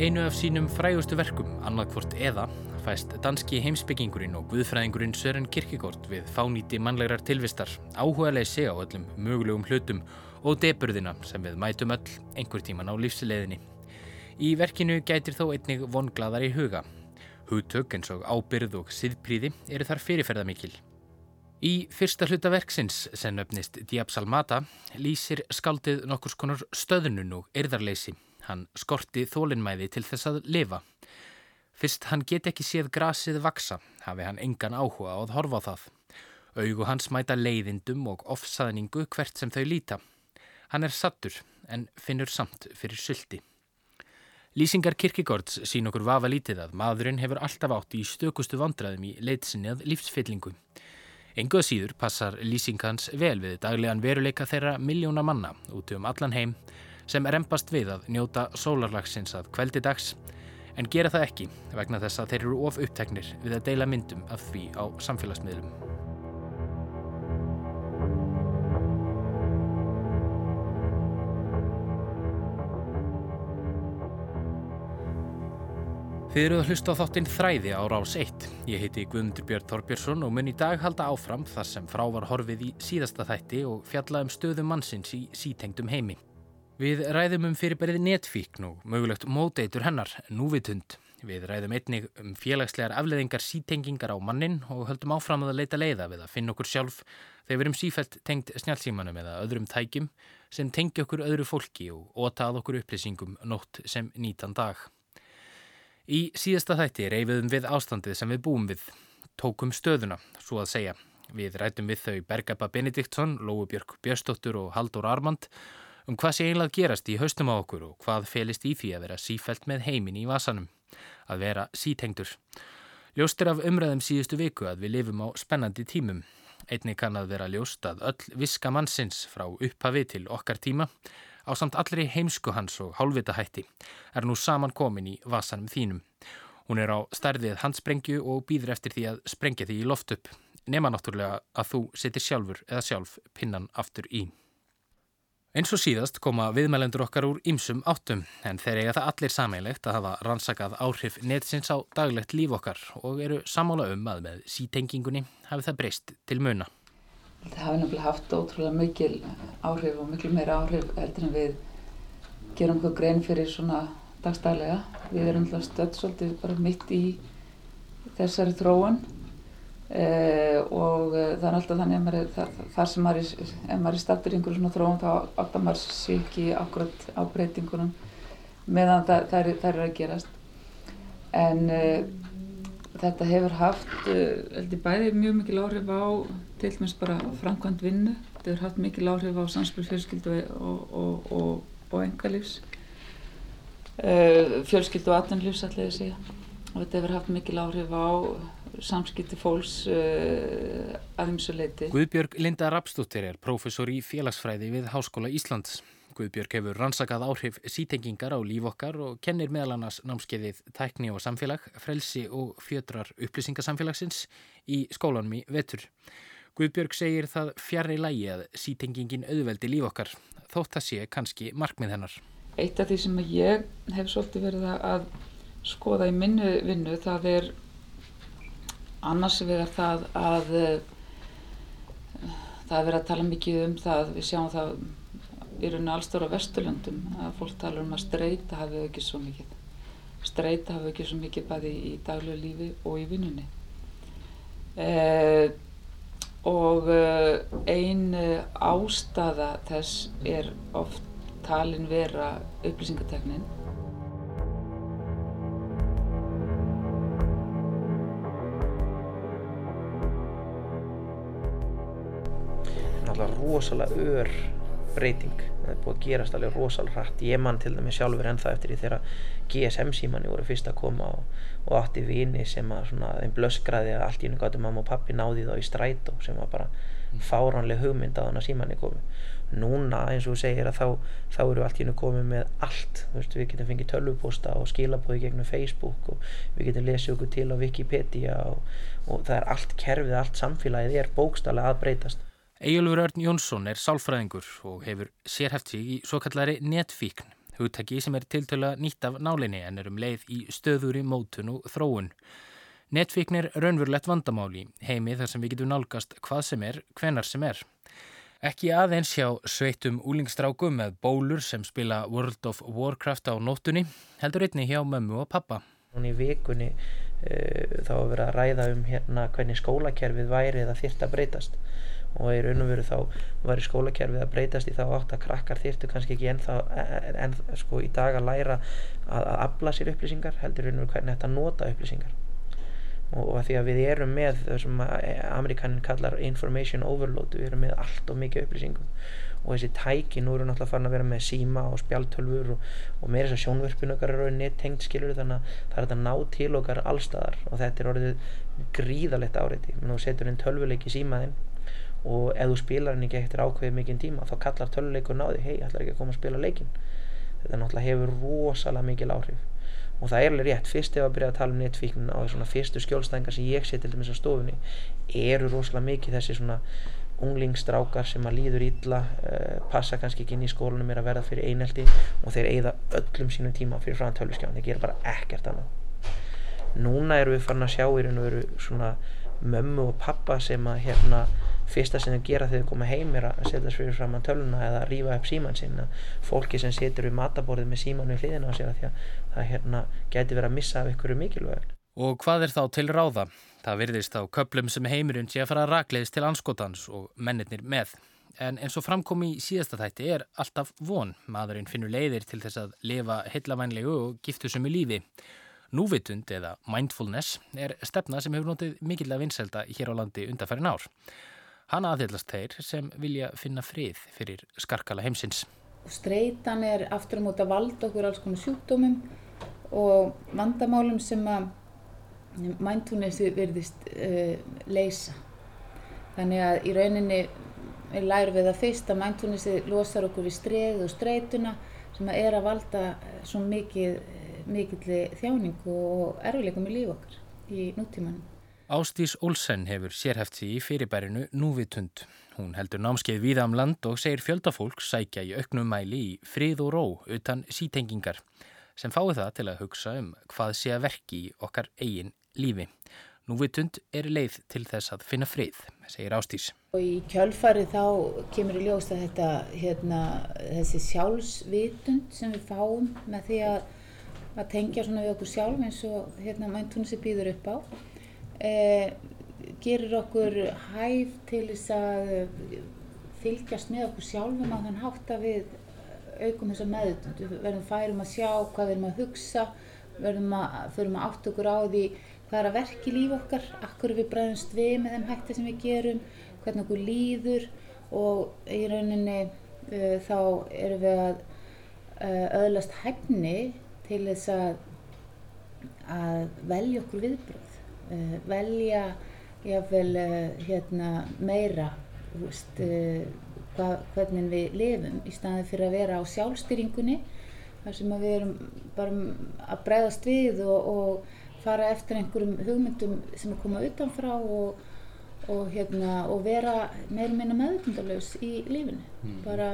einu af sínum frægustu verkum, annarkvort eða, fæst danski heimsbyggingurinn og guðfræðingurinn Sören Kierkegaard við fánýti mannlegar tilvistar, áhuga leysi á öllum mögulegum hlutum og deburðina sem við mætum öll einhver tíman á lífsleðinni. Í verkinu gætir þó einnig vonglaðar í huga. Hugtök eins og ábyrð og siðpríði eru þar fyrirferðamikil. Í fyrsta hluta verksins sem öfnist Diabsalmata lýsir skaldið nokkurs konar stöðnun og yrðarleysi Hann skorti þólinnmæði til þess að lifa. Fyrst hann get ekki séð grasið vaksa, hafi hann engan áhuga á að horfa á það. Augu hans mæta leiðindum og ofsaðningu hvert sem þau líta. Hann er sattur en finnur samt fyrir sylti. Lýsingar Kirkegårds sín okkur vafa lítið að maðurinn hefur alltaf átt í stökustu vandraðum í leitsinni að lífsfyllingu. Enguða síður passar lýsingans vel við daglegan veruleika þeirra miljóna manna út um allan heim sem rempast við að njóta sólarlagsins að kveldi dags en gera það ekki vegna þess að þeir eru of uppteknir við að deila myndum af því á samfélagsmiðlum. Þið eruð að hlusta á þáttinn Þræði á Rás 1. Ég heiti Guðmundur Björn Þorbjörnsson og mun í dag halda áfram þar sem frá var horfið í síðasta þætti og fjalla um stöðum mannsins í sítengdum heimi. Við ræðum um fyrirbærið netfíkn og mögulegt móteitur hennar, núvitund. Við ræðum einnig um félagslegar afleðingar sítengingar á mannin og höldum áfram að leita leiða við að finna okkur sjálf þegar við erum sífælt tengt snjálfsímanum eða öðrum tækjum sem tengi okkur öðru fólki og ótað okkur upplýsingum nótt sem nýtan dag. Í síðasta þætti reyfiðum við ástandið sem við búum við, tókum stöðuna, svo að segja. Við rætum við þau Bergaba Benediktsson, Lóubjörg Björstóttur og Haldur Armand um hvað sé eiginlega gerast í haustum á okkur og hvað felist í því að vera sífælt með heimin í vasanum, að vera sítengdur. Ljóst er af umræðum síðustu viku að við lifum á spennandi tímum. Einni kann að vera ljóst að öll viska mannsins frá upphafi til okkar tíma á samt allri heimsku hans og hálfvitahætti er nú saman komin í vasanum þínum. Hún er á stærðið handsprengju og býður eftir því að sprengja því í loft upp, nema náttúrulega að þú setir sjálfur eða sjálf pinnan aftur í. Eins og síðast koma viðmælendur okkar úr ymsum áttum en þeir eiga það allir sameilegt að hafa rannsakað áhrif netsins á daglegt líf okkar og eru samála um að með sítengingunni hafi það breyst til muna. Það hafi nefnilega haft ótrúlega mikil áhrif og miklu meira áhrif heldur en við gerum okkur grein fyrir svona dagstælega. Við erum alltaf stödd svolítið bara mitt í þessari þróun Uh, og uh, það er alltaf þannig að er, það, það sem maður er, maður er startur í einhverju svona þróum þá áttar maður sér ekki akkurat á breytingunum meðan það, það, er, það er að gerast. En uh, þetta hefur haft heldur bæði mjög mikil áhrif á til dæmis bara framkvæmt vinnu. Þetta hefur haft mikil áhrif á samspil fjölskyldu og, og, og, og engalífs fjölskyldu og atvinnlífs að segja. Og þetta hefur haft mikil áhrif á samskipti fólks uh, að ymsuleiti. Guðbjörg Linda Rapsdóttir er prófessor í félagsfræði við Háskóla Íslands. Guðbjörg hefur rannsakað áhrif sítengingar á líf okkar og kennir meðal annars námskeiðið tækni og samfélag, frelsi og fjötrar upplýsingasamfélagsins í skólanum í vetur. Guðbjörg segir það fjarr í lægi að sítengingin auðveldi líf okkar, þótt það sé kannski markmið hennar. Eitt af því sem ég hef svolítið verið að skoða í minnu vinnu það er annars vegar það að uh, það er verið að tala mikið um það við sjáum það í rauninu allstóra vesturlöndum að fólk tala um að streyta hafi ekki svo mikið. Streyta hafi ekki svo mikið bæði í daglega lífi og í vinnunni. Uh, og uh, ein ástafa þess er oft talin vera upplýsingateknin náttúrulega rosalega ör breyting. Það er búið að gerast alveg rosalega hratt. Ég mann til dæmi sjálfur ennþá eftir því þegar GSM símanni voru fyrst að koma og, og átti vini sem að svona þeim blöskraði að allt í einu gáttu mamma og pappi náði þá í strætó sem var bara fáránlega hugmynd að hann að símanni komi. Núna eins og þú segir að þá þá eru allt í einu komið með allt. Veist, við getum fengið tölvuposta og skilabóði gegnum Facebook og við getum lesið okkur til á Wikipedia og, og það er allt kerfið, allt samfélagið er bókstallega að breytast Egilur Örn Jónsson er sálfræðingur og hefur sérhæft sig í svo kallari netfíkn hugtaki sem er tiltöla nýtt af nálinni en er um leið í stöðuri mótun og þróun. Netfíkn er raunverulegt vandamáli, heimi þar sem við getum nálgast hvað sem er, hvenar sem er. Ekki aðeins hjá sveitum úlingstrákum með bólur sem spila World of Warcraft á nóttunni, heldur einni hjá mömmu og pappa. Núna í vikunni uh, þá að vera að ræða um hérna hvernig skólakerfið væri eða þýrt að breytast og í raun og veru þá var í skólakerfið að breytast í þá átt að krakkar þýrtu kannski ekki ennþá en, en sko í dag að læra að, að afla sér upplýsingar heldur raun og veru hvernig þetta nota upplýsingar. Og, og að því að við erum með það sem amerikanin kallar information overload við erum með allt og mikið upplýsingum. Og þessi tæki nú eru náttúrulega farin að vera með síma og spjaltölfur og, og með þess að sjónvörpun okkar eru nettengt skilur þannig að það er að ná til okkar allstaðar og þetta er orðið gríðalegt áriði nú setur einn tölvuleik í símaðinn og ef þú spilar henni ekki eftir ákveðið mikinn tíma þá kallar töluleikur náði hei, ætlar ekki að koma að spila leikin þetta náttúrulega hefur rosalega mikil áhrif. Og það er alveg rétt, fyrst ef að byrja að tala um netfíkn á svona fyrstu skjólstængar sem ég sé til dæmis á stofunni eru rosalega mikið þessi svona unglingstrákar sem að líður ítla uh, passa kannski ekki inn í skólunum er að verða fyrir einelti og þeir eigða öllum sínum tíma fyrir fram töluskjáðan, þeir gera bara ekkert annað. Núna eru við farin að sjá í raun og veru svona mömmu og pappa sem að hérna fyrsta sem þau gera þegar þau koma heim er að setja fyrir fram að töluna eða að rýfa upp síman sinna fólki sem setur við mataborðið með síman við hliðina á sér að því að það hérna geti verið að missa af ykkur mikilvæg Og hvað er þá til ráða? Það virðist á köplum sem heimurinn sé að fara að rakleiðist til anskotans og mennirnir með en eins og framkom í síðasta þætti er alltaf von. Maðurinn finnur leiðir til þess að lifa heilavænlegu og giftu sem í lífi. Núvitund eða mindfulness er stefna sem hefur notið mikill að vinselda hér á landi undarfærin ár. Hanna aðhyllast þeir sem vilja finna frið fyrir skarkala heimsins. Streitan er aftur á móta vald okkur alls konar sjúkdómum og vandamálum sem að mindfulnessi verðist uh, leysa. Þannig að í rauninni lærum við að fyrst að mindfulnessi losar okkur við streið og streituna sem að er að valda svo mikið, mikið þjáning og erfileikum í líf okkar í nútímanum. Ástís Olsen hefur sérhæft því í fyrirbærinu Núvitund. Hún heldur námskeið viða um land og segir fjöldafólk sækja í auknum mæli í frið og ró utan sítengingar sem fái það til að hugsa um hvað sé að verki í okkar eigin lífi. Núvitund er leið til þess að finna frið, segir Ástís. Og í kjölfari þá kemur í ljós að þetta, hérna, þessi sjálfsvitund sem við fáum með því að, að tengja svona við okkur sjálf eins og hérna mæntunni sem býður upp á eh, gerir okkur hæf til þess að fylgjast með okkur sjálfum á þann hátt að við aukum þessa meðutund. Við verðum færum að sjá hvað við erum að hugsa, verðum að, förum að átt okkur á því hvað er að verka í líf okkar, akkur við bregðumst við með þeim hætti sem við gerum, hvernig okkur líður og í rauninni uh, þá erum við að uh, öðlast hæfni til þess að, að velja okkur viðbröð uh, velja jáfnvel uh, hérna, meira veist, uh, hva, hvernig við lifum í staði fyrir að vera á sjálfstýringunni þar sem við erum bara að bregðast við og, og fara eftir einhverjum hugmyndum sem er komað utanfrá og, og, hérna, og vera meira meina meðutundalös í lífinu mm. bara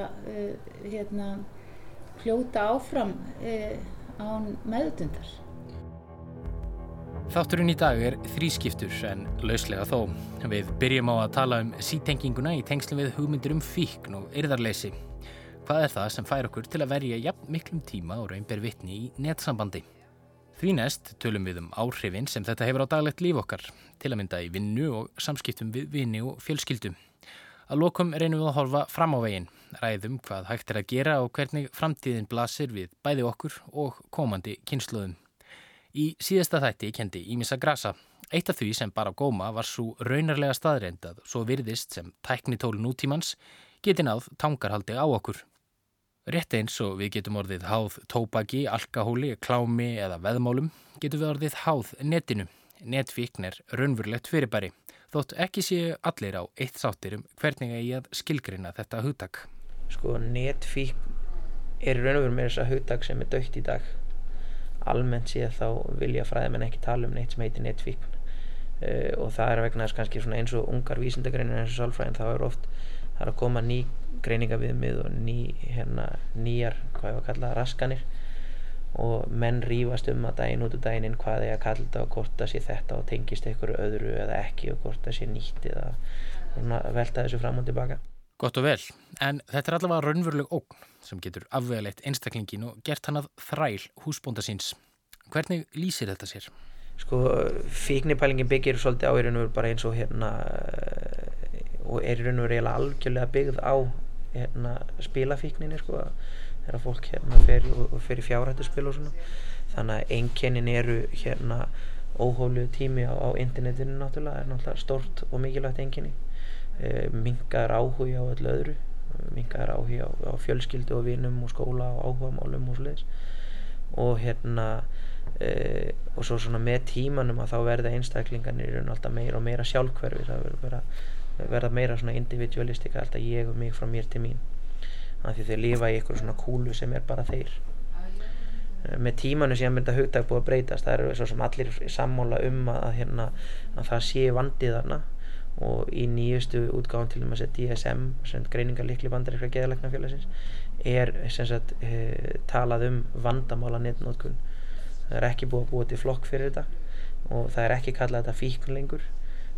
hérna, hljóta áfram án meðutundar Þátturinn í dag er þrískiptur en lauslega þó. Við byrjum á að tala um sítenginguna í tengslum við hugmyndir um fíkn og yrðarleysi. Hvað er það sem fær okkur til að verja jafn miklum tíma og raunber vittni í netsambandi? Því næst tölum við um áhrifin sem þetta hefur á daglegt líf okkar, til að mynda í vinnu og samskiptum við vinni og fjölskyldum. Að lokum reynum við að horfa fram á veginn, ræðum hvað hægt er að gera og hvernig framtíðin blasir við bæði okkur og komandi kynsluðum. Í síðasta þætti kendi Ímissa Grasa. Eitt af því sem bara góma var svo raunarlega staðreindað svo virðist sem tæknitól nútímans geti náð tangarhaldi á okkur. Rétt eins og við getum orðið háð tópaki, alkahóli, klámi eða veðmálum getum við orðið háð netinu. Netfíkn er raunverulegt fyrirbæri þótt ekki séu allir á eitt sáttir um hvernig eigi að skilgrina þetta hugtak. Sko netfíkn er raunverulegt með þessa hugtak sem er dögt í dag almennt séð þá vilja fræðimenn ekki tala um neitt sem heitir netfíkn uh, og það er vegna þess kannski eins og ungar vísindagreinin eins og sálfræðin þá er oft það er að koma ný greiningaviðmið og ný, hérna, nýjar, hvað ég var að kalla raskanir og menn rýfast um að daginn út og daginn inn hvað er að kalla þetta og hvort það sé þetta og tengist einhverju öðru eða ekki og hvort það sé nýtt eða velta þessu fram og tilbaka. Gott og vel, en þetta er allavega raunveruleg ógn sem getur afvegaleitt einstaklingin og gert hann að þræl húsbónda síns. Hvernig lýsir þetta sér? Sko, fíknipælingin byggir svolítið á í raun og veru bara eins og hérna og er í raun og veru eiginlega algjörlega byggð á hérna spilafíkninni sko þegar fólk hérna fer, fer í fjárhættuspil og svona þannig að einkennin eru hérna óhólu tími á, á internetinu náttúrulega er náttúrulega stort og mikilvægt einkenni mingar áhugi á öllu öðru mingar áhugi á, á fjölskyldu og vinum og skóla og áhuga málum og sluðis og hérna e, og svo svona með tímanum að þá verða einstaklingarnir alltaf meira og meira sjálfhverfi það verða, verða meira svona individualistika alltaf ég og mig frá mér til mín. Af því þeir lifa í eitthvað svona kúlu sem er bara þeir. Eh, með tímanu sem mynda hugdag búið að breytast. Það eru svo sem allir sammála um að, hérna, að það sé vandið þarna og í nýjustu útgáðan til þess að DSM sem greiningar likli bandar eitthvað geðalegnafélagsins er sagt, e, talað um vandamála netnótkun það er ekki búið að búið til flokk fyrir þetta og það er ekki kallað þetta fíkn lengur.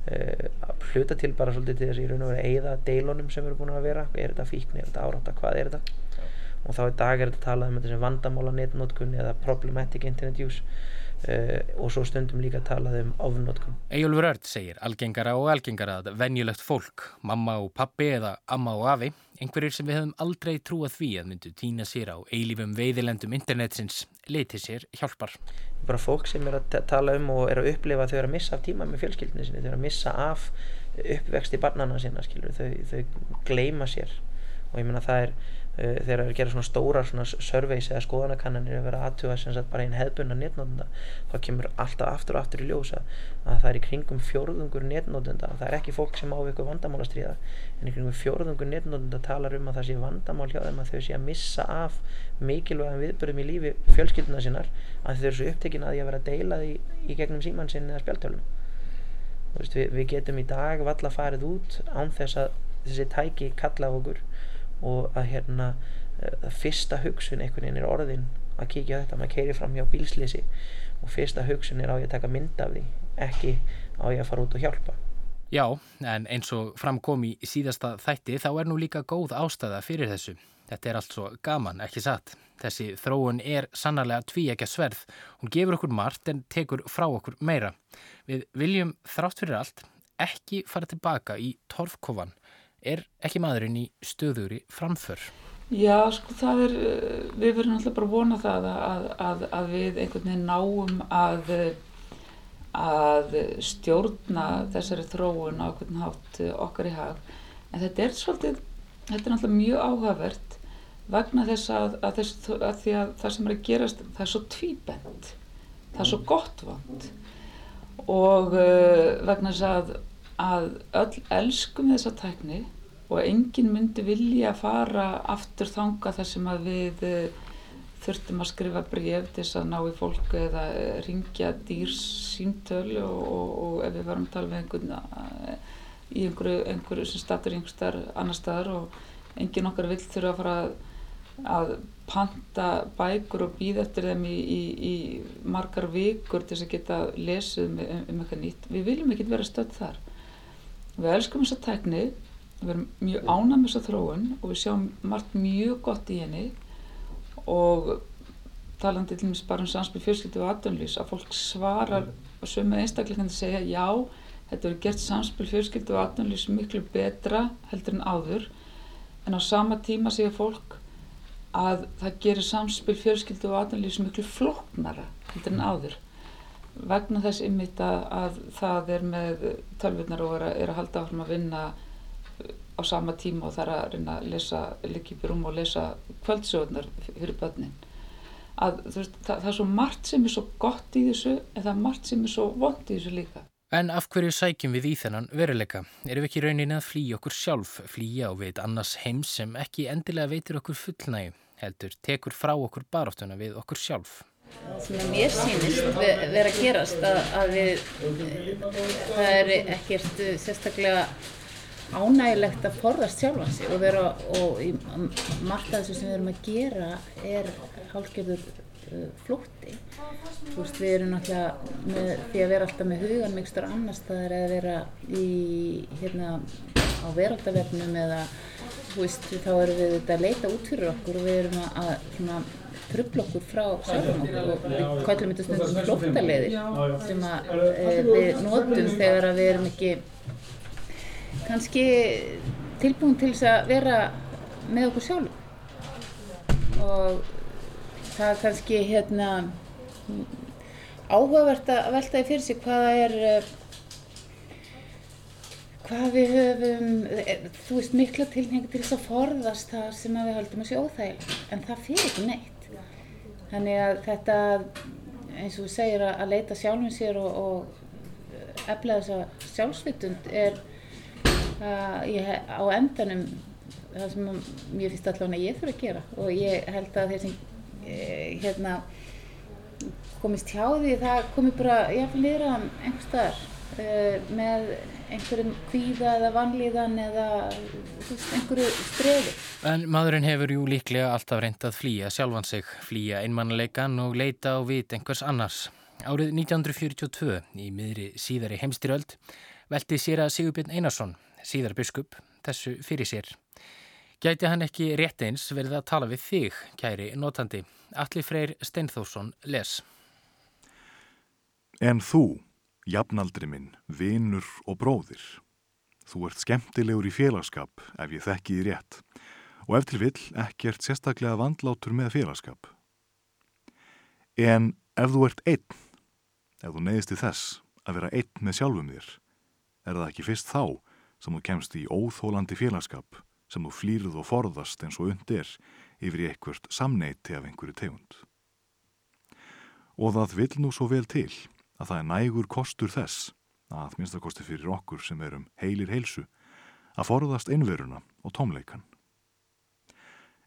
Uh, hluta til bara svolítið til þess að ég raun og verið að eigða deilunum sem eru búin að vera. Er þetta fíkn, er þetta árátta, hvað er þetta? Og þá í dag er þetta talað um þetta sem vandamála netnótkun eða problematic internet use og svo stundum líka talað um ofnótkun Ejólfur Örd segir algengara og algengara að venjulegt fólk, mamma og pappi eða amma og afi, einhverjir sem við hefum aldrei trúað því að myndu týna sér á eilífum veiðilendum internetsins leiti sér hjálpar. Bara fólk sem er að tala um og er að upplifa að þau eru að missa af tíma með fjölskyldinu sinni, þau eru að missa af uppvexti barnana sinna, skilur, þau, þau gleima sér. Og ég menna það er þegar það er að gera svona stóra svona surveys eða skoðanakannanir að vera aðtuga sem sagt bara einn hefðbunna netnótenda þá kemur alltaf aftur og aftur í ljósa að það er í kringum fjórðungur netnótenda það er ekki fólk sem á ykkur vandamálastriða en í kringum fjórðungur netnótenda talar um að það sé vandamál hjá þeim að þau sé að missa af mikilvægum viðbörðum í lífi fjölskylduna sinnar að þau eru svo upptekinn að því að vera að deila því í gegnum síman sinni eða spjaltölun við, við getum í dag valla farið út án þess að þessi tæki kalla okkur og að hérna að fyrsta hugsun einhvern veginn er orðin að kíkja þetta, maður keirir fram hjá bílslýsi og fyrsta hugsun er á ég að taka mynd af því ekki á ég að fara út og hjálpa Já, en eins og framkom í síðasta þætti þá er nú líka góð ástæða fyrir þessu Þetta er allt svo gaman, ekki satt. Þessi þróun er sannarlega tví ekki að sverð. Hún gefur okkur margt en tekur frá okkur meira. Við viljum þrátt fyrir allt ekki fara tilbaka í torfkofan. Er ekki maðurinn í stöðuri framför? Já, sko það er, við verðum alltaf bara að vona það að, að, að við einhvern veginn náum að, að stjórna þessari þróun á einhvern hátt okkar í hag. En þetta er svolítið, þetta er alltaf mjög áhugavert vegna þess að, að, þess, að því að það sem er að gerast það er svo tvíbent það er svo gott vond og uh, vegna þess að að öll elskum þessa tækni og enginn myndi vilja fara aftur þanga þar sem að við uh, þurftum að skrifa bref til þess að ná í fólk eða uh, ringja dýrsíntöl og, og, og ef við varum að tala með einhvern uh, í einhverju, einhverju sem statur einhver annar staðar og enginn okkar vill þurfa að fara að að panta bækur og býða eftir þeim í, í, í margar vikur til þess að geta lesið um, um eitthvað nýtt. Við viljum ekki vera stödd þar. Við elskum þessa tekni, við erum mjög með þessa þróun og við sjáum margt mjög gott í henni. Og talandi til dæmis bara um samspil fjölskyldu og aðdönlýs að fólk svarar og sömu einstaklega að segja já, þetta verður gert samspil fjölskyldu og aðdönlýs miklu betra heldur en áður. En á sama tíma segja fólk að það gerir samspil fjölskyldu og aðanlýs miklu flóknara heldur en áður vegna þess ymmit að, að það er með tölvurnar og er að, er að halda áfram að vinna á sama tíma og það er að reyna að lesa líkipjum og lesa kvöldsögurnar fyrir börnin að veist, það, það er svo margt sem er svo gott í þessu en það er margt sem er svo vond í þessu líka En af hverju sækjum við í þennan veruleika? Erum við ekki raunin að flýja okkur sjálf, flýja og veit annars heims sem ekki endilega veitir okkur fullnægi, heldur tekur frá okkur baráttuna við okkur sjálf? Sem að mér sýnist vera að gerast að, að við, það er ekkert sérstaklega ánægilegt að forðast sjálfan sig og vera og í margt af þessu sem við erum að gera er hálfgerður uh, flótti. Þú veist við erum náttúrulega með því að vera alltaf með hugan mikstur annars staðar eða vera í hérna á veraldavefnum eða þú veist þá erum við þetta að leita út fyrir okkur og við erum að svona trubla okkur frá sjálfum okkur og við kallum þetta stundum flóttaleiðir sem að e, við notum þegar að við erum ekki kannski tilbúin til þess að vera með okkur sjálf. Og það er kannski hérna áhugavert að veltaði fyrir sig hvaða er eh, hvað við höfum eh, þú veist mikla tilhengi til þess að forðast það sem við höldum að sé óþægileg en það fyrir ekki neitt þannig að þetta eins og við segir að leita sjálfum sér og, og efla þessa sjálfsvitund er ég, á endanum það sem ég finnst allavega að ég þurfa að gera. Og ég held að þeir sem eh, hérna komist hjá því það komi bara jáfnvel niður að einhver staðar uh, með einhverjum kvíða eða vanlíðan eða veist, einhverju strefi. En maðurinn hefur jú líklega alltaf reynd að flýja sjálfan sig, flýja einmannleikan og leita á vit einhvers annars. Árið 1942 í miðri síðari heimstyröld velti sér að Sigurbjörn Einarsson, síðar biskup, þessu fyrir sér. Gæti hann ekki rétt eins verið að tala við þig, kæri notandi. Alli Freyr Steinþórsson les. En þú, jafnaldri minn, vinur og bróðir. Þú ert skemmtilegur í félagskap ef ég þekki því rétt og ef til vill ekkert sérstaklega vandlátur með félagskap. En ef þú ert einn, ef þú neyðist í þess að vera einn með sjálfum þér, er það ekki fyrst þá sem þú kemst í óþólandi félagskap sem þú flýrð og forðast eins og undir yfir í eitthvert samneiti af einhverju tegund. Og það vil nú svo vel til að það er nægur kostur þess, að minnstakosti fyrir okkur sem erum heilir heilsu, að forðast innveruna og tómleikan.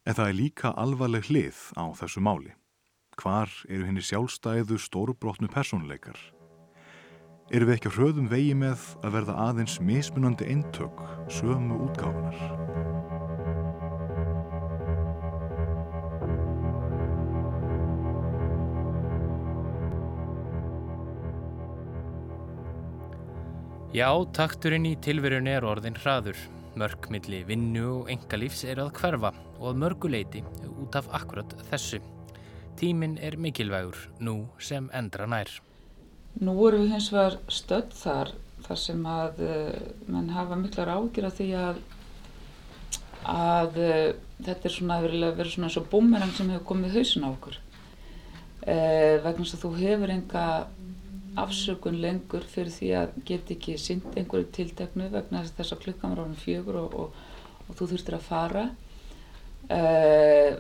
En það er líka alvarleg hlið á þessu máli. Hvar eru henni sjálfstæðu stórbrotnu personleikar? Eru við ekki hröðum vegi með að verða aðeins mismunandi eintök sömu útgáfunar? Já, takturinn í tilverun er orðin hraður. Mörgmilli vinnu og engalífs er að hverfa og að mörguleiti út af akkurat þessu. Tíminn er mikilvægur, nú sem endra nær. Nú vorum við hins vegar stödd þar, þar sem að uh, mann hafa miklar ágjur af því að, að uh, þetta er svona verið svona eins og búmerang sem hefur komið hausin á okkur. Uh, vegna þess að þú hefur enga afsökun lengur fyrir því að get ekki synd einhverju tilteknu vegna þess að klukkan var ánum fjögur og, og, og þú þurftir að fara. Uh, eh,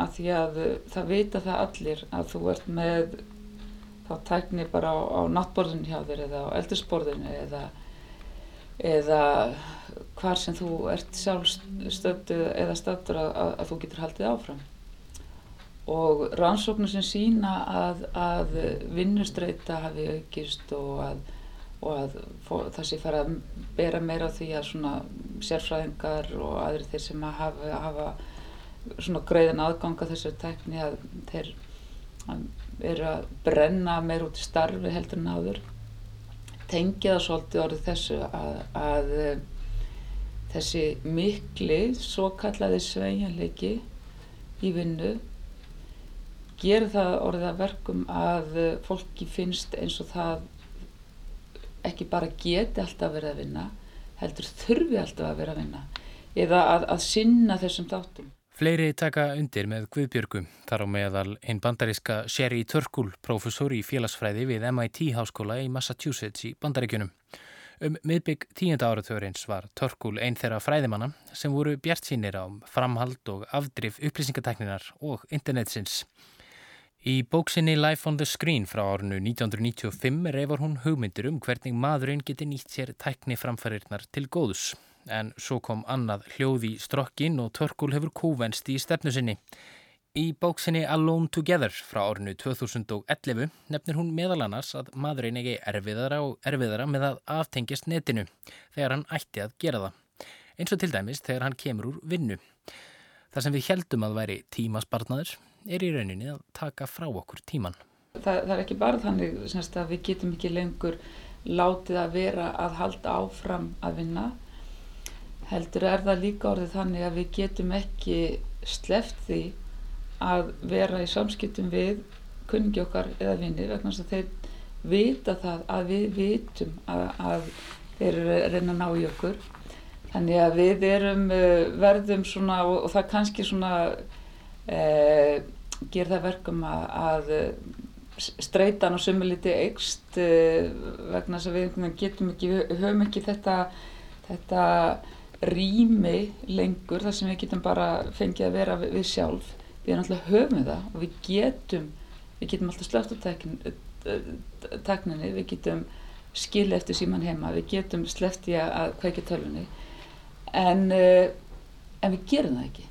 að því að það vita það allir að þú ert með þá tækni bara á, á nattborðin hjá þér eða á eldursporðinu eða, eða hvar sem þú ert sjálfstönd eða stöndur að, að, að þú getur haldið áfram og rannsóknir sem sína að, að vinnustreita hafi aukist og að, að sé fara að bera meira á því að svona sérfræðingar og aðri þeir sem að hafa, hafa svona greiðan aðganga þessar tekni að þeir eru að brenna meir út í starfi heldur en áður. Tengja það svolítið orðið þessu að, að þessi mikli svo kallaði sveigjanleiki í vinnu gerir það orðið að verkum að fólki finnst eins og það ekki bara geti alltaf verið að vinna, heldur þurfi alltaf að vera að vinna eða að, að sinna þessum þáttum. Fleiri taka undir með Guðbjörgu, þar á meðal einn bandaríska Sherry Turkul, professor í félagsfræði við MIT háskóla í Massachusetts í bandaríkunum. Um miðbygg tíunda áratöðurins var Turkul einn þeirra fræðimanna sem voru bjart sínir á framhald og afdrif upplýsingatekninar og internetsins. Í bóksinni Life on the Screen frá árinu 1995 reyfar hún hugmyndir um hvernig maðurinn geti nýtt sér tækni framfærirnar til góðus. En svo kom annað hljóði strokkin og Törkul hefur kúvenst í stefnu sinni. Í bóksinni Alone Together frá árinu 2011 nefnir hún meðal annars að maðurinn eigi erfiðara og erfiðara með að aftengjast netinu þegar hann ætti að gera það. Eins og til dæmis þegar hann kemur úr vinnu. Það sem við heldum að væri tímasbarnaður er í rauninni að taka frá okkur tíman. Það, það er ekki bara þannig semst, að við getum ekki lengur látið að vera að halda áfram að vinna. Heldur er það líka orðið þannig að við getum ekki sleft því að vera í samskiptum við kunningi okkar eða vinnir vegna þess að þeir vita það að við vitum að, að þeir eru að reyna að ná í okkur þannig að við erum uh, verðum svona og, og það kannski svona uh, ger það verkum að, að streytan og sumuliti eikst uh, vegna þess að við getum ekki, höfum ekki þetta þetta rými lengur þar sem við getum bara fengið að vera við, við sjálf. Við erum alltaf höfum það og við getum við getum alltaf slögt á tekninni við getum skil eftir síman heima við getum sleft í að kveika tölunni en, en við gerum það ekki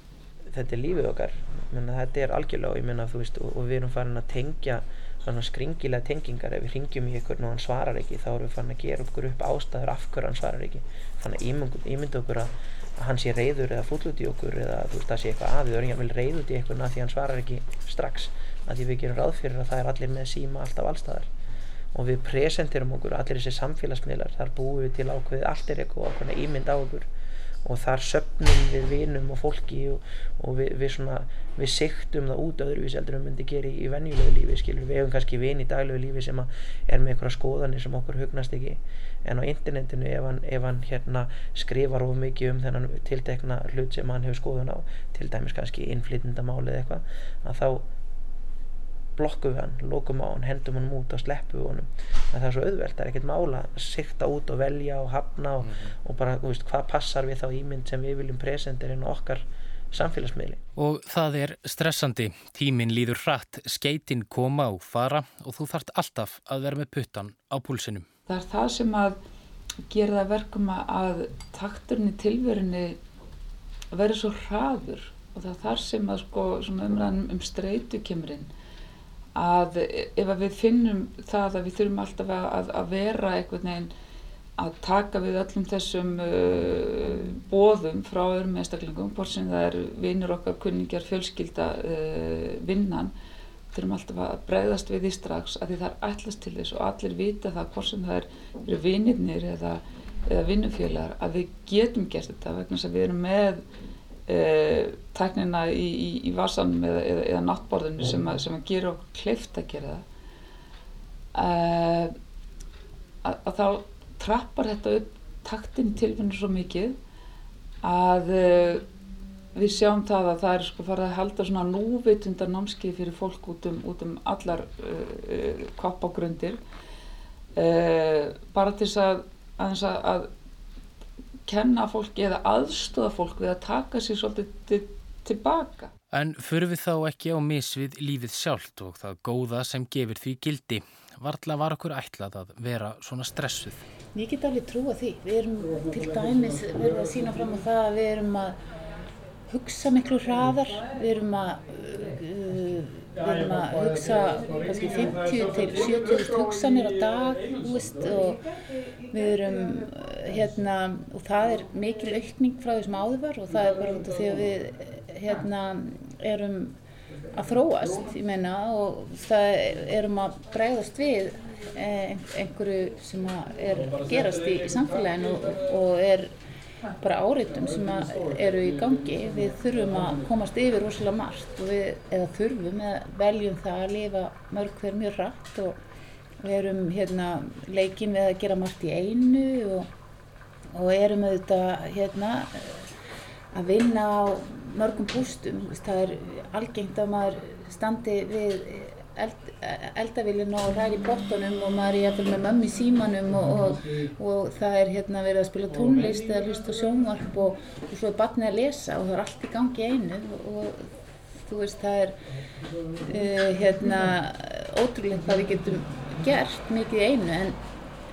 Þetta er lífið okkar. Menna, þetta er algjörlega menna, veist, og, og við erum farin að tengja skringilega tengingar. Ef við ringjum í ykkur og hann svarar ekki þá erum við farin að gera okkur upp ástæður af hverju hann svarar ekki. Þannig að ímynda okkur að að hann sé reyður eða full út í okkur eða þú veist það sé eitthvað að við erum jáfnvel reyð út í eitthvað því hann svarar ekki strax. Að því við gerum ráð fyrir að það er allir með síma alltaf allstaðar og við presentirum okkur allir þessi samfélagsmiðlar. Þar búum við til ákveðið allt er eitthvað og okkur ímynd á okkur og þar söpnum við vinum og fólki og, og við, við, svona, við siktum það út öðruvís heldur en við myndum gera í, í venjulegu lífi skilur. við hefum kannski vin í daglegu lífi sem er með einhverja skoðanir sem okkur hugnast ekki en á internetinu ef hann, ef hann hérna, skrifar of mikið um þennan tiltekna hlut sem hann hefur skoðun á til dæmis kannski innflytjandamálið eitthvað að þá blokkum við hann, lókum á hann, hendum hann út og sleppum við honum en það er svo auðvelt, það er ekkert mála að sikta út og velja og hafna og, mm -hmm. og bara, þú veist, hvað passar við þá ímynd sem við viljum presentera inn á okkar samfélagsmiðli. Og það er stressandi, tíminn líður hratt skeitin koma og fara og þú þart alltaf að vera með puttan á púlsinum. Það er það sem að gera það verkum að takturinn í tilverunni verður svo hraður og það er þar sem að sko umræðan um streytu kemur inn að ef að við finnum það að við þurfum alltaf að, að vera einhvern veginn að taka við öllum þessum uh, bóðum frá öðrum einstaklingum, hvort sem það er vinnur okkar, kunningar, fjölskylda, uh, vinnan, þurfum alltaf að bregðast við því strax að því það er allast til þess og allir vita það hvort sem það er, eru vinnirnir eða, eða vinnufélagar að við getum gert þetta vegna að við erum með uh, tæknina í, í, í vasanum eða, eða, eða náttborðinu sem að, sem að gera okkur kleift að gera það. Uh, að, að þá trappar þetta upp taktin tilfinnur svo mikið að uh, við sjáum það að það er sko farið að halda svona núvitundar námskið fyrir fólk út um, út um allar koppágrundir bara til þess að, að, að kenna fólki eða aðstóða fólk við að taka sér svolítið tilbaka. En fyrir við þá ekki á misvið lífið sjálft og það góða sem gefur því gildi? Varðla var okkur ætlað að vera svona stressuð? Ég get alveg trúa því. Við erum til dæmis verið að sína fram á það að við erum að hugsa miklu hraðar, við erum að, uh, við erum að hugsa kannski 50 til 70 hugsanir á dag veist, og við erum hérna og það er mikil aukning frá því sem áður var og það er bara út af því að við hérna erum að þróast, ég meina og það erum að bregðast við eh, einhverju sem er gerast í, í samfélaginu og, og er bara áreitum sem eru í gangi. Við þurfum að komast yfir rosalega margt við, eða þurfum eða veljum það að lifa mörg hver mjög rætt og við erum hérna leikin við að gera margt í einu og, og erum auðvitað hérna að vinna á mörgum bústum það er algengt að maður standi við eld, eldavílinn og ræði bóttunum og maður er jæfnvel með mömmi símanum og, og, og það er hérna verið að spila tónlist eða hlusta sjónvarp og, og svo er barnið að lesa og það er allt í gangi einu og þú veist það er uh, hérna ótrúlega hvað við getum gert mikið einu en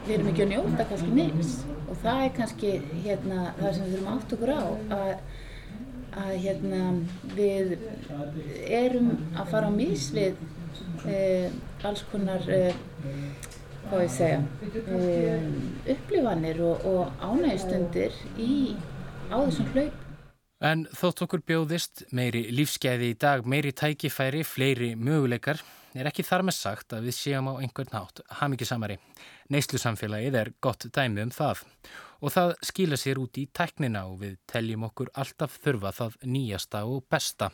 við erum ekki að njóta kannski neins og það er kannski hérna það sem við þurfum átt okkur á að að hérna, við erum að fara á mis við uh, alls konar, uh, hvað ég segja, uh, upplifanir og, og ánægistundir í, á þessum hlaup. En þótt okkur bjóðist meiri lífskeiði í dag, meiri tækifæri, fleiri möguleikar, er ekki þar með sagt að við séum á einhvern nátt hafmyggjusamari. Neyslu samfélagið er gott dæmi um það og það skila sér út í tæknina og við teljum okkur alltaf þurfa það nýjasta og besta.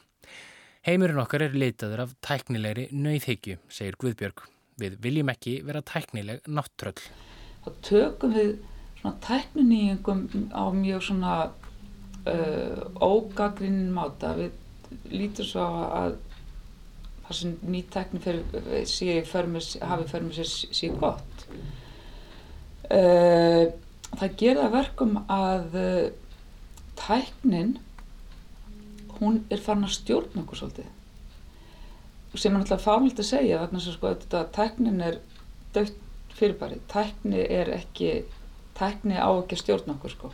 Heimurinn okkar er leitaður af tæknilegri nöyðhyggju, segir Guðbjörg. Við viljum ekki vera tæknileg náttröll. Þá tökum við svona tækninýjungum á mjög svona uh, ógagrinn máta. Við lítum svo að það sem ný tækni hafi förmur sér síðan gott. Uh, það gerða verkum að uh, tæknin hún er farin að stjórna okkur svolítið. Sem er náttúrulega fálilt að segja vegna sem sko að tæknin er dögt fyrirbæri, tækni er ekki tækni á ekki að stjórna okkur sko.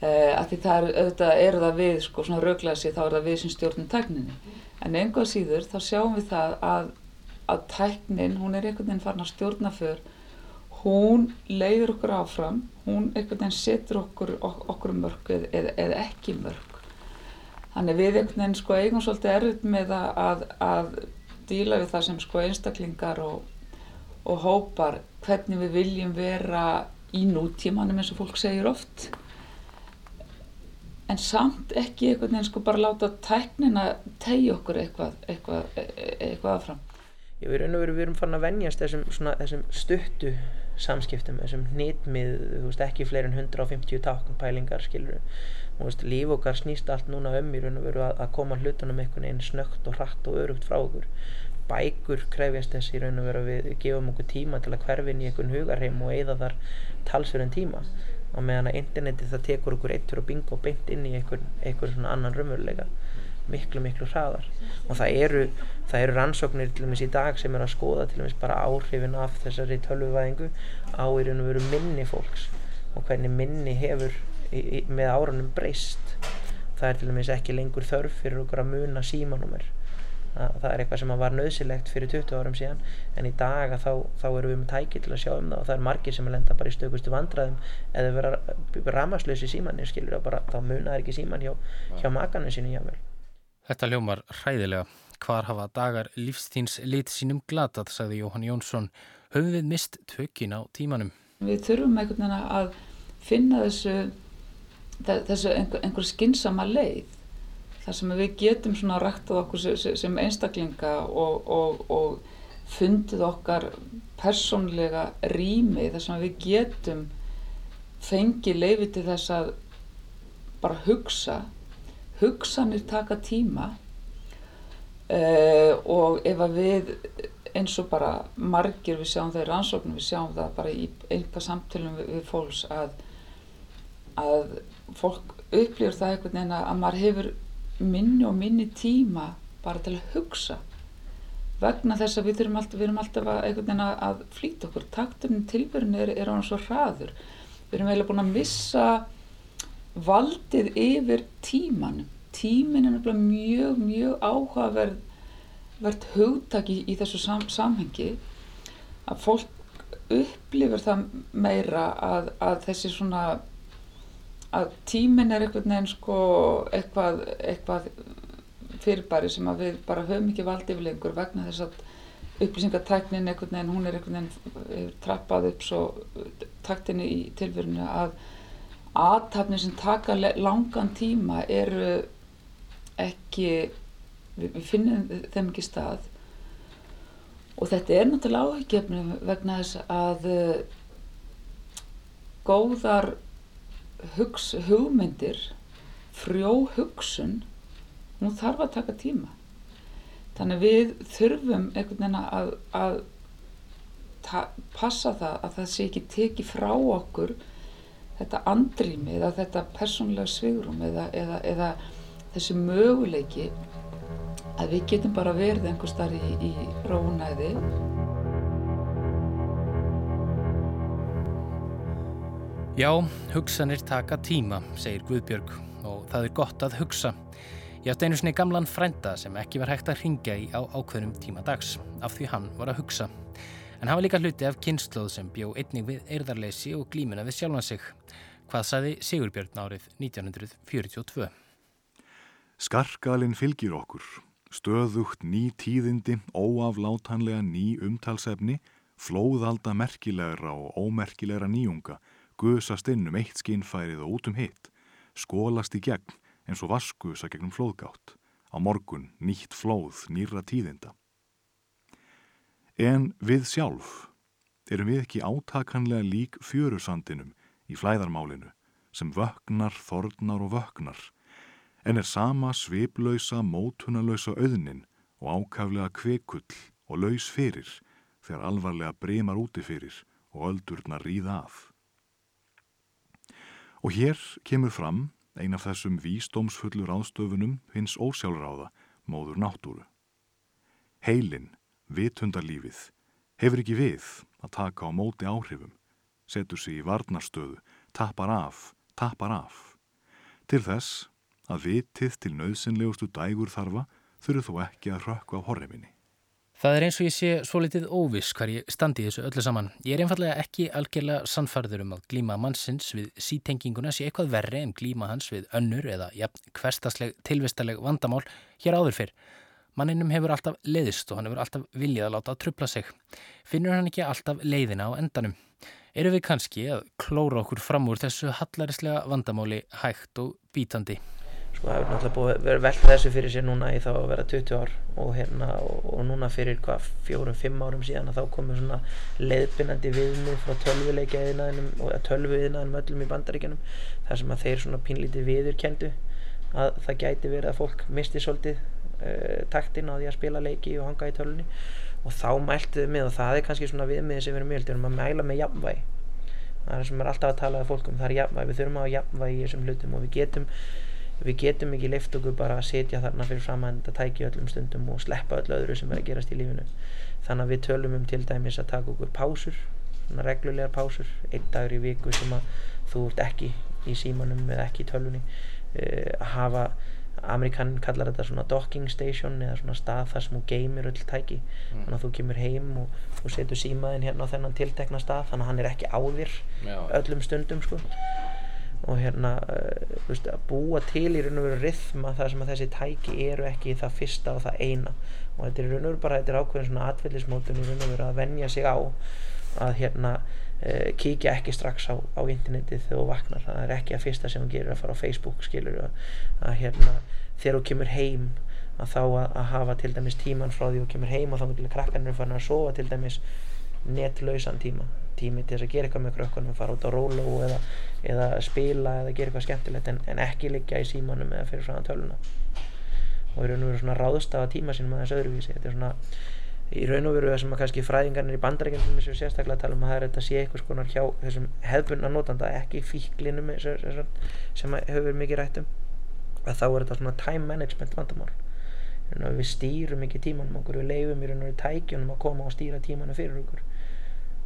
Uh, að því það er, auðvitað er það við sko svona rauglega sér þá er það við sem stjórnum tækninni. En einhvað síður þá sjáum við það að, að tæknin hún er einhvern veginn farin að stjórna fyrr hún leiður okkur áfram, hún einhvern veginn setur okkur, okkur mörg eða, eða ekki mörg. Þannig við einhvern veginn sko eigum svolítið erfitt með að, að, díla við það sem sko einstaklingar og, og hópar hvernig við viljum vera í nútímanum eins og fólk segir oft. En samt ekki einhvern veginn sko bara láta tæknina tegja okkur eitthvað, eitthvað, eitthvað, affram. Já, við erum, við erum farin að vennjast þessum, svona, þessum stuttu samskiptum, þessum nýtmið, þú veist, ekki fleiri en 150 táknpælingar, skilur þú veist, líf okkar snýst allt núna um í raun og veru að, að koma hlutunum einhvern veginn snögt og hratt og örugt frá okkur. Bækur krefjast þess í raun og veru að við gefum okkur tíma til að hverfin í einhvern hugarheim og eigða þar talsverðin tíma. Og meðan að interneti það tekur okkur eittur og bingo beint inn í einhvern, einhvern svona annan raunveruleika miklu miklu hraðar. Og það eru, það eru rannsóknir til dæmis í dag sem er að skoða til dæmis bara áhrifin af þessari tölvuvæðingu á í raun og veru minni fólks og hvernig minni hefur í, með árunum breyst það er til dæmis ekki lengur þörf fyrir okkur að muna símanúmer það er eitthvað sem var nöðsilegt fyrir 20 árum síðan en í dag þá, þá erum við með tæki til að sjá um það og það er margir sem er lenda bara í stökustu vandraðum eða vera ramaslösi símanir skilur og bara þá munaður ekki síman hjá, hjá makanum sínu jável Þetta ljómar hræðilega. Hvar hafa dagar lífstíns lit sínum glatað, sagði Jóhann Jónsson. Höfum við mist tökin á tímanum? Við þurfum einhvern veginn að finna þessu, þessu einhver, einhver skynsama leið. þar sem við getum svona ræktað okkur sem einstaklinga og, og, og fundið okkar persónlega rými þar sem við getum fengið leiði til þess að bara hugsa hugsanir taka tíma uh, og ef að við eins og bara margir við sjáum það í rannsóknum, við sjáum það bara í einhvað samtölum við, við fólks að, að fólk upplýður það einhvern veginn að maður hefur minni og minni tíma bara til að hugsa. Vegna þess að við alltaf, við erum alltaf að, einhvern veginn að flýta okkur. Takturinn tilverun er, er á hann svo hraður. Við erum eiginlega búin að missa valdið yfir tímanum. Tímin er nefnilega mjög, mjög áhugaverð hugtak í, í þessu sam, samhengi. Að fólk upplifir það meira að, að þessi svona að tímin er einhvern veginn sko eitthvað, eitthvað fyrirbæri sem að við bara höfum ekki valdið yfir lengur vegna þess að upplýsingartæknin einhvern veginn, hún er einhvern veginn trappað upp svo taktinni í tilverinu að aðtapnir sem taka langan tíma eru ekki, við, við finnum þeim ekki stað. Og þetta er náttúrulega áhugjefni vegna þess að uh, góðar hugs, hugmyndir, frjó hugsun, hún þarf að taka tíma. Þannig við þurfum einhvern veginn að, að passa það að það sé ekki tekið frá okkur þetta andrými eða þetta persónlega svigrum eða, eða, eða þessi möguleiki að við getum bara verið einhver starf í, í rónæði. Já, hugsanir taka tíma, segir Guðbjörg og það er gott að hugsa. Ég átti einu sinni gamlan frænda sem ekki var hægt að ringja í á ákveðnum tíma dags af því hann var að hugsa. En hann var líka hluti af kynnslóð sem bjó einning við eirðarleysi og glímuna við sjálfan sig. Hvað saði Sigurbjörn árið 1942? Skarkalinn fylgir okkur. Stöðugt ný tíðindi, óaflátanlega ný umtalsefni, flóðalda merkilegra og ómerkilegra nýjunga, gusast inn um eitt skinnfærið og út um hitt, skólast í gegn eins og vaskusa gegnum flóðgátt. Á morgun nýtt flóð nýra tíðinda. En við sjálf erum við ekki átakanlega lík fjörusandinum í flæðarmálinu sem vögnar, þornar og vögnar en er sama sviplausa, mótunalausa auðnin og ákaflega kvekull og laus fyrir þegar alvarlega breymar úti fyrir og öldurna ríða af. Og hér kemur fram ein af þessum vísdómsfullur ástöfunum hins ósjálfráða, móður náttúru. Heilin, vitundarlífið, hefur ekki við að taka á móti áhrifum, setur sig í varnarstöðu, tapar af, tapar af. Til þess að vitið til nöðsynlegustu dægur þarfa þurfu þó ekki að rökku á horreminni. Það er eins og ég sé svo litið óviss hvar ég standi þessu öllu saman. Ég er einfallega ekki algjörlega sannfarður um að glíma mannsins við sítenginguna sé eitthvað verri en glíma hans við önnur eða ja, hverstasleg tilvistarleg vandamál hér áður fyrr. Manninum hefur alltaf leiðist og hann hefur alltaf viljað að láta að trubla sig. Finnur hann ekki alltaf leiðina á endanum? Eru við kannski að klóra okkur fram úr þessu hallarislega vandamáli hægt og bítandi? Sko það hefur náttúrulega búið að vera velta þessu fyrir sér núna í þá að vera 20 ár og hérna og, og núna fyrir hvað fjórum, fimm árum síðan að þá komur svona leiðbynandi viðmið frá tölvuleikjaðinaðinum og tölvuiðinaðinum öllum í bandaríkjanum þar sem að þeir svona pínlítið viðurkendu að það gæti verið að fólk misti svolítið uh, taktin á því að spila leiki og hanga í tölvunni. Og þá mæltuðu með og það er kannski svona viðmiðið sem erum mjöld, við erum að mæla með jafnvægi. Það er sem er alltaf að tala af fólkum, það er jafnvægi, við þurfum að jafnvægi í þessum hlutum og við getum við getum ekki leift okkur bara að setja þarna fyrir fram að þetta tæki öllum stundum og sleppa öll öðru sem er að gerast í lífinu. Þannig að við tölum um til dæmis að taka okkur pásur svona reglulegar pásur einn dagur í viku sem að þú ert ekki í símanum eða ekki í tölunni uh, að hafa Amerikanin kallar þetta svona docking station eða svona stað þar sem þú geymir öll tæki. Mm. þannig að þú kemur heim og, og setur símaðin hérna á þennan tiltekna stað þannig að hann er ekki á þér öllum stundum sko og hérna uh, veist, að búa til í raun og veru rithma þar sem að þessi tæki eru ekki það fyrsta og það eina. Og þetta er raun og veru bara þetta er ákveðin svona atvillismótun í raun og veru að venja sig á að hérna uh, kíkja ekki strax á, á internetið þegar þú vaknar. Það er ekki að fyrsta sem þú gerir að fara á Facebook skilur að, að hérna þegar þú kemur heim að þá að, að hafa til dæmis tíman frá því þú kemur heim og þá myndilega krakkarnir fann að sofa til dæmis netlausan tíma tími til þess að gera eitthvað með krökkunum fara út á rólu eða, eða spila eða gera eitthvað skemmtilegt en, en ekki liggja í símanum eða fyrir svona töluna og í raun og veru svona ráðstafa tíma sínum að þessu öðruvísi. Þetta er svona í raun og veru það sem að kannski fræðingarnir í bandarækjum sem sérstaklega tala um að það er þetta sé eitthvað skonar hjá þessum hefðbunna notanda ekki fíklinum sem hefur mikið rætt um að þá er þetta svona time management vandamál. Við stýrum ekki tímanum okkur við leifum í raun og veru tækjunum að koma og stýra tímanum fyrir okkur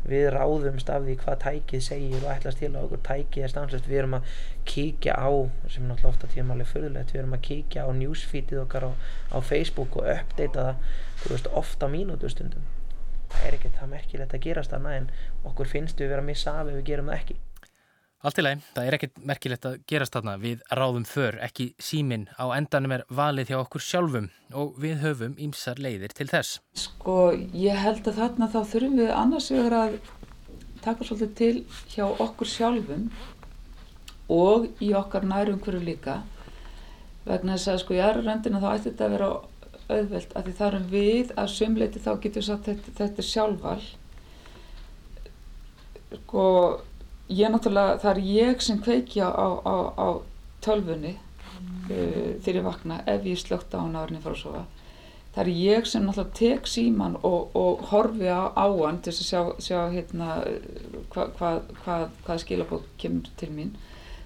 við ráðumst af því hvað tækið segir og ætlast til að okkur. Tækið er stanslust við erum að kíkja á sem er náttúrulega ofta tímalega fyrirlegt við erum að kíkja á newsfeedið okkar á, á Facebook og uppdata það veist, ofta mínútu stundum það er ekkert það merkilegt að gerast þarna en okkur finnst við vera að missa af ef við gerum það ekki Allt í leið, það er ekkert merkilegt að gerast þarna. Við ráðum för, ekki símin á endanum er valið hjá okkur sjálfum og við höfum ímsar leiðir til þess. Sko, ég held að þarna þá þurfum við annars vegar að taka svolítið til hjá okkur sjálfum og í okkar nærum hverju líka. Vegna þess að sko í aðra röndina þá ætti þetta að vera auðvelt að því þarum við að sumleiti þá getur við sagt þetta, þetta er sjálfval sko ég náttúrulega, það er ég sem kveikja á, á, á tölfunni uh, þegar ég vakna ef ég slögt á hann árinni frá sofa. Það er ég sem náttúrulega tek síman og, og horfi á, á hann til að sjá, sjá hérna hvað hva, hva, hva skilabók kemur til mín.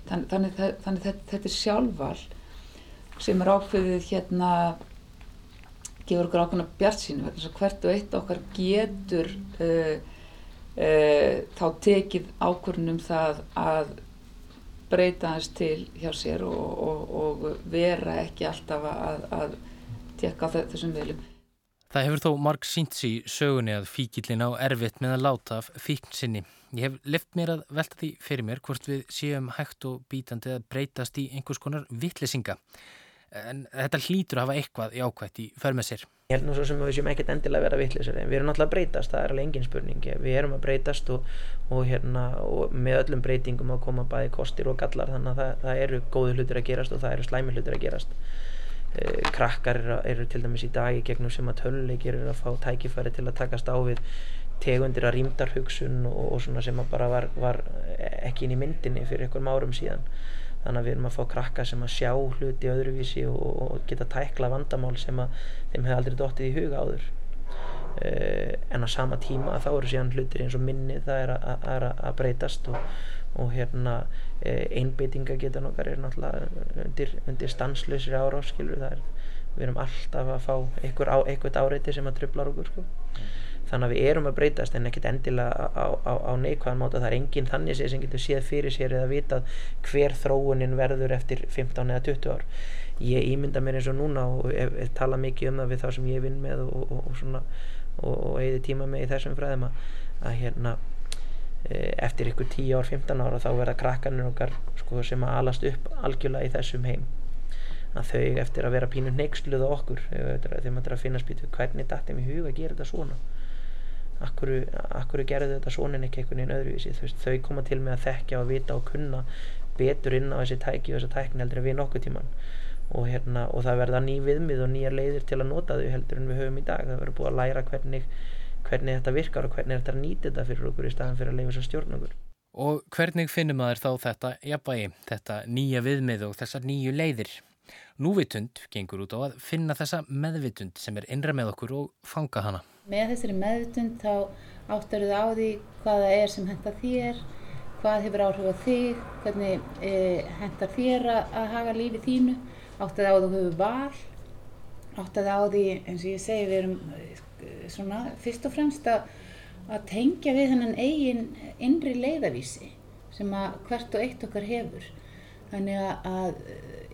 Þann, þannig, þannig þetta, þetta er sjálfval sem er ákveðið hérna gefur okkur ákveðna bjart sín hvert og eitt okkar getur uh, e, þá tekið ákvörnum það að breyta hans til hjá sér og, og, og vera ekki alltaf að, að tekka þessum viljum. Það hefur þó marg sínt í sögunni að fíkillin á erfitt með að láta af fíkn sinni. Ég hef left mér að velta því fyrir mér hvort við séum hægt og bítandi að breytast í einhvers konar vittlesinga. En þetta hlýtur að hafa eitthvað í ákvætt í förmið sér. Ég held nú svo sem við séum ekkert endilega að vera vittlisar en við erum náttúrulega að breytast, það er alveg engin spurning. Við erum að breytast og, og, hérna, og með öllum breytingum að koma bæði kostir og gallar þannig að það, það eru góði hlutir að gerast og það eru slæmi hlutir að gerast. Eh, krakkar eru, eru til dæmis í dag í gegnum sem að töluleikir eru að fá tækifæri til að takast á við tegundir að rýmdarhugsun og, og svona sem að bara var, var ekki inn í myndinni fyrir einhverjum árum síðan þannig að við erum að fá krakka sem að sjá hluti öðruvísi og, og geta tækla vandamál sem að þeim hefði aldrei dóttið í huga áður. Uh, en á sama tíma þá eru síðan hlutir eins og minni það er að, að, að breytast og, og hérna uh, einbeitinga geta nokkar er náttúrulega undir, undir stanslösri ára skilur það er við erum alltaf að fá einhver, á, einhvert áreiti sem að tröflar okkur sko þannig að við erum að breytast en ekkert endilega á, á, á neikvæðan móta það er enginn þannig sem getur séð fyrir sér eða vitað hver þróunin verður eftir 15 eða 20 ár. Ég ímynda mér eins og núna og ef, ef tala mikið um það við þá sem ég vinn með og, og, og svona og eigði tíma með í þessum fræðum að, að hérna e, eftir ykkur 10 ár, 15 ára þá verða krakkanir okkar sko, sem að alast upp algjörlega í þessum heim. Að þau eftir að vera pínu neiksluð á okkur. Þegar maður er að finna spýtu hvernig dættum í huga að gera þetta svona akkur, akkur gerðu þetta svona en ekki einhvern veginn öðruvísi? Veist, þau koma til með að þekkja og vita og kunna betur inn á þessi tæki og þessi tækni heldur en við nokkuð tíman og, hérna, og það verða ný viðmið og nýjar leiðir til að nota þau heldur en við höfum í dag. Það verður búið að læra hvernig, hvernig þetta virkar og hvernig þetta nýtir þetta fyrir okkur í staðan fyrir að leifa þess að stjórna okkur. Og hvernig finnum maður þá þetta jafnvægi, þetta nýja viðmið og þessar nýju leiðir? Núvitund gengur út á að finna þessa meðvitund sem er innra með okkur og fanga hana með þessari meðutund þá áttar þau á því hvaða er sem hendar þér, hvað hefur áhrif á þig, hvernig e, hendar þér að haga lífi þínu, áttar þau á því þú hefur val, áttar þau á því eins og ég segi við erum e, svona fyrst og fremst að, að tengja við hennan eigin innri leiðavísi sem að hvert og eitt okkar hefur. Þannig að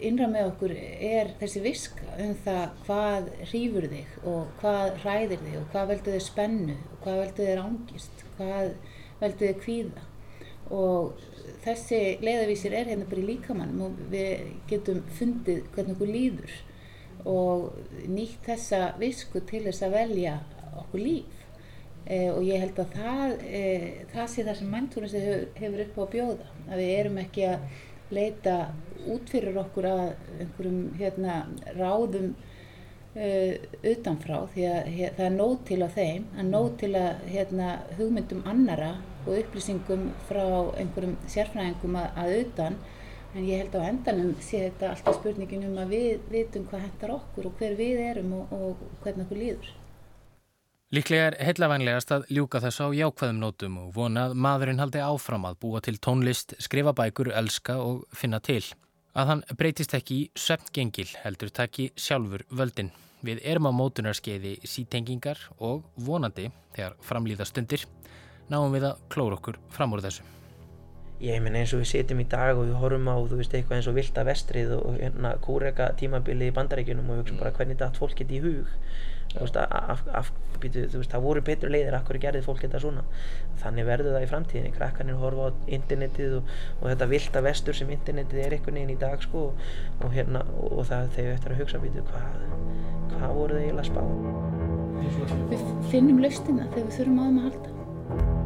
innra með okkur er þessi viska um það hvað hrýfur þig og hvað hræðir þig og hvað veldur þig spennu og hvað veldur þig ángist, hvað veldur þig kvíða. Og þessi leiðavísir er hérna bara í líkamannum og við getum fundið hvernig okkur líður og nýtt þessa visku til þess að velja okkur líf. E, og ég held að það, e, það sé það sem mæntúrnist hefur, hefur upp á að bjóða að við erum ekki að leita út fyrir okkur að einhverjum hérna, ráðum uh, utanfrá því að hér, það er nót til á þeim, er nót til að hérna, hugmyndum annara og upplýsingum frá einhverjum sérfræðingum að, að utan en ég held á endanum sé þetta alltaf spurningin um að við vitum hvað hendar okkur og hver við erum og, og hvernig okkur líður. Líklega er heillavænlegast að ljúka þess á jákvæðum nótum og vona að maðurinn haldi áfram að búa til tónlist, skrifa bækur, elska og finna til. Að hann breytist ekki í söfngengil heldur taki sjálfur völdin. Við erum á mótunarskeiði sítengingar og vonandi, þegar framlýða stundir, náum við að klóra okkur fram úr þessu. Ég meina eins og við setjum í dag og við horfum á, þú veist, eitthvað eins og vilda vestrið og hérna kúrega tímabili í bandarækjunum og við hugsaum bara hvernig þetta fólk geti í hug veist, af, af, býtu, veist, það voru betur leiðir af hverju gerði fólk þetta svona? Þannig verður það í framtíðinni. Krakkarnir horfa á internetið og, og þetta vilda vestur sem internetið er einhvern veginn í dag sko, og, hérna, og, og það þegar eftir að hugsa býtu, hvað, hvað voru það eiginlega spá? Við finnum laustina þegar við þurfum á þeim að halda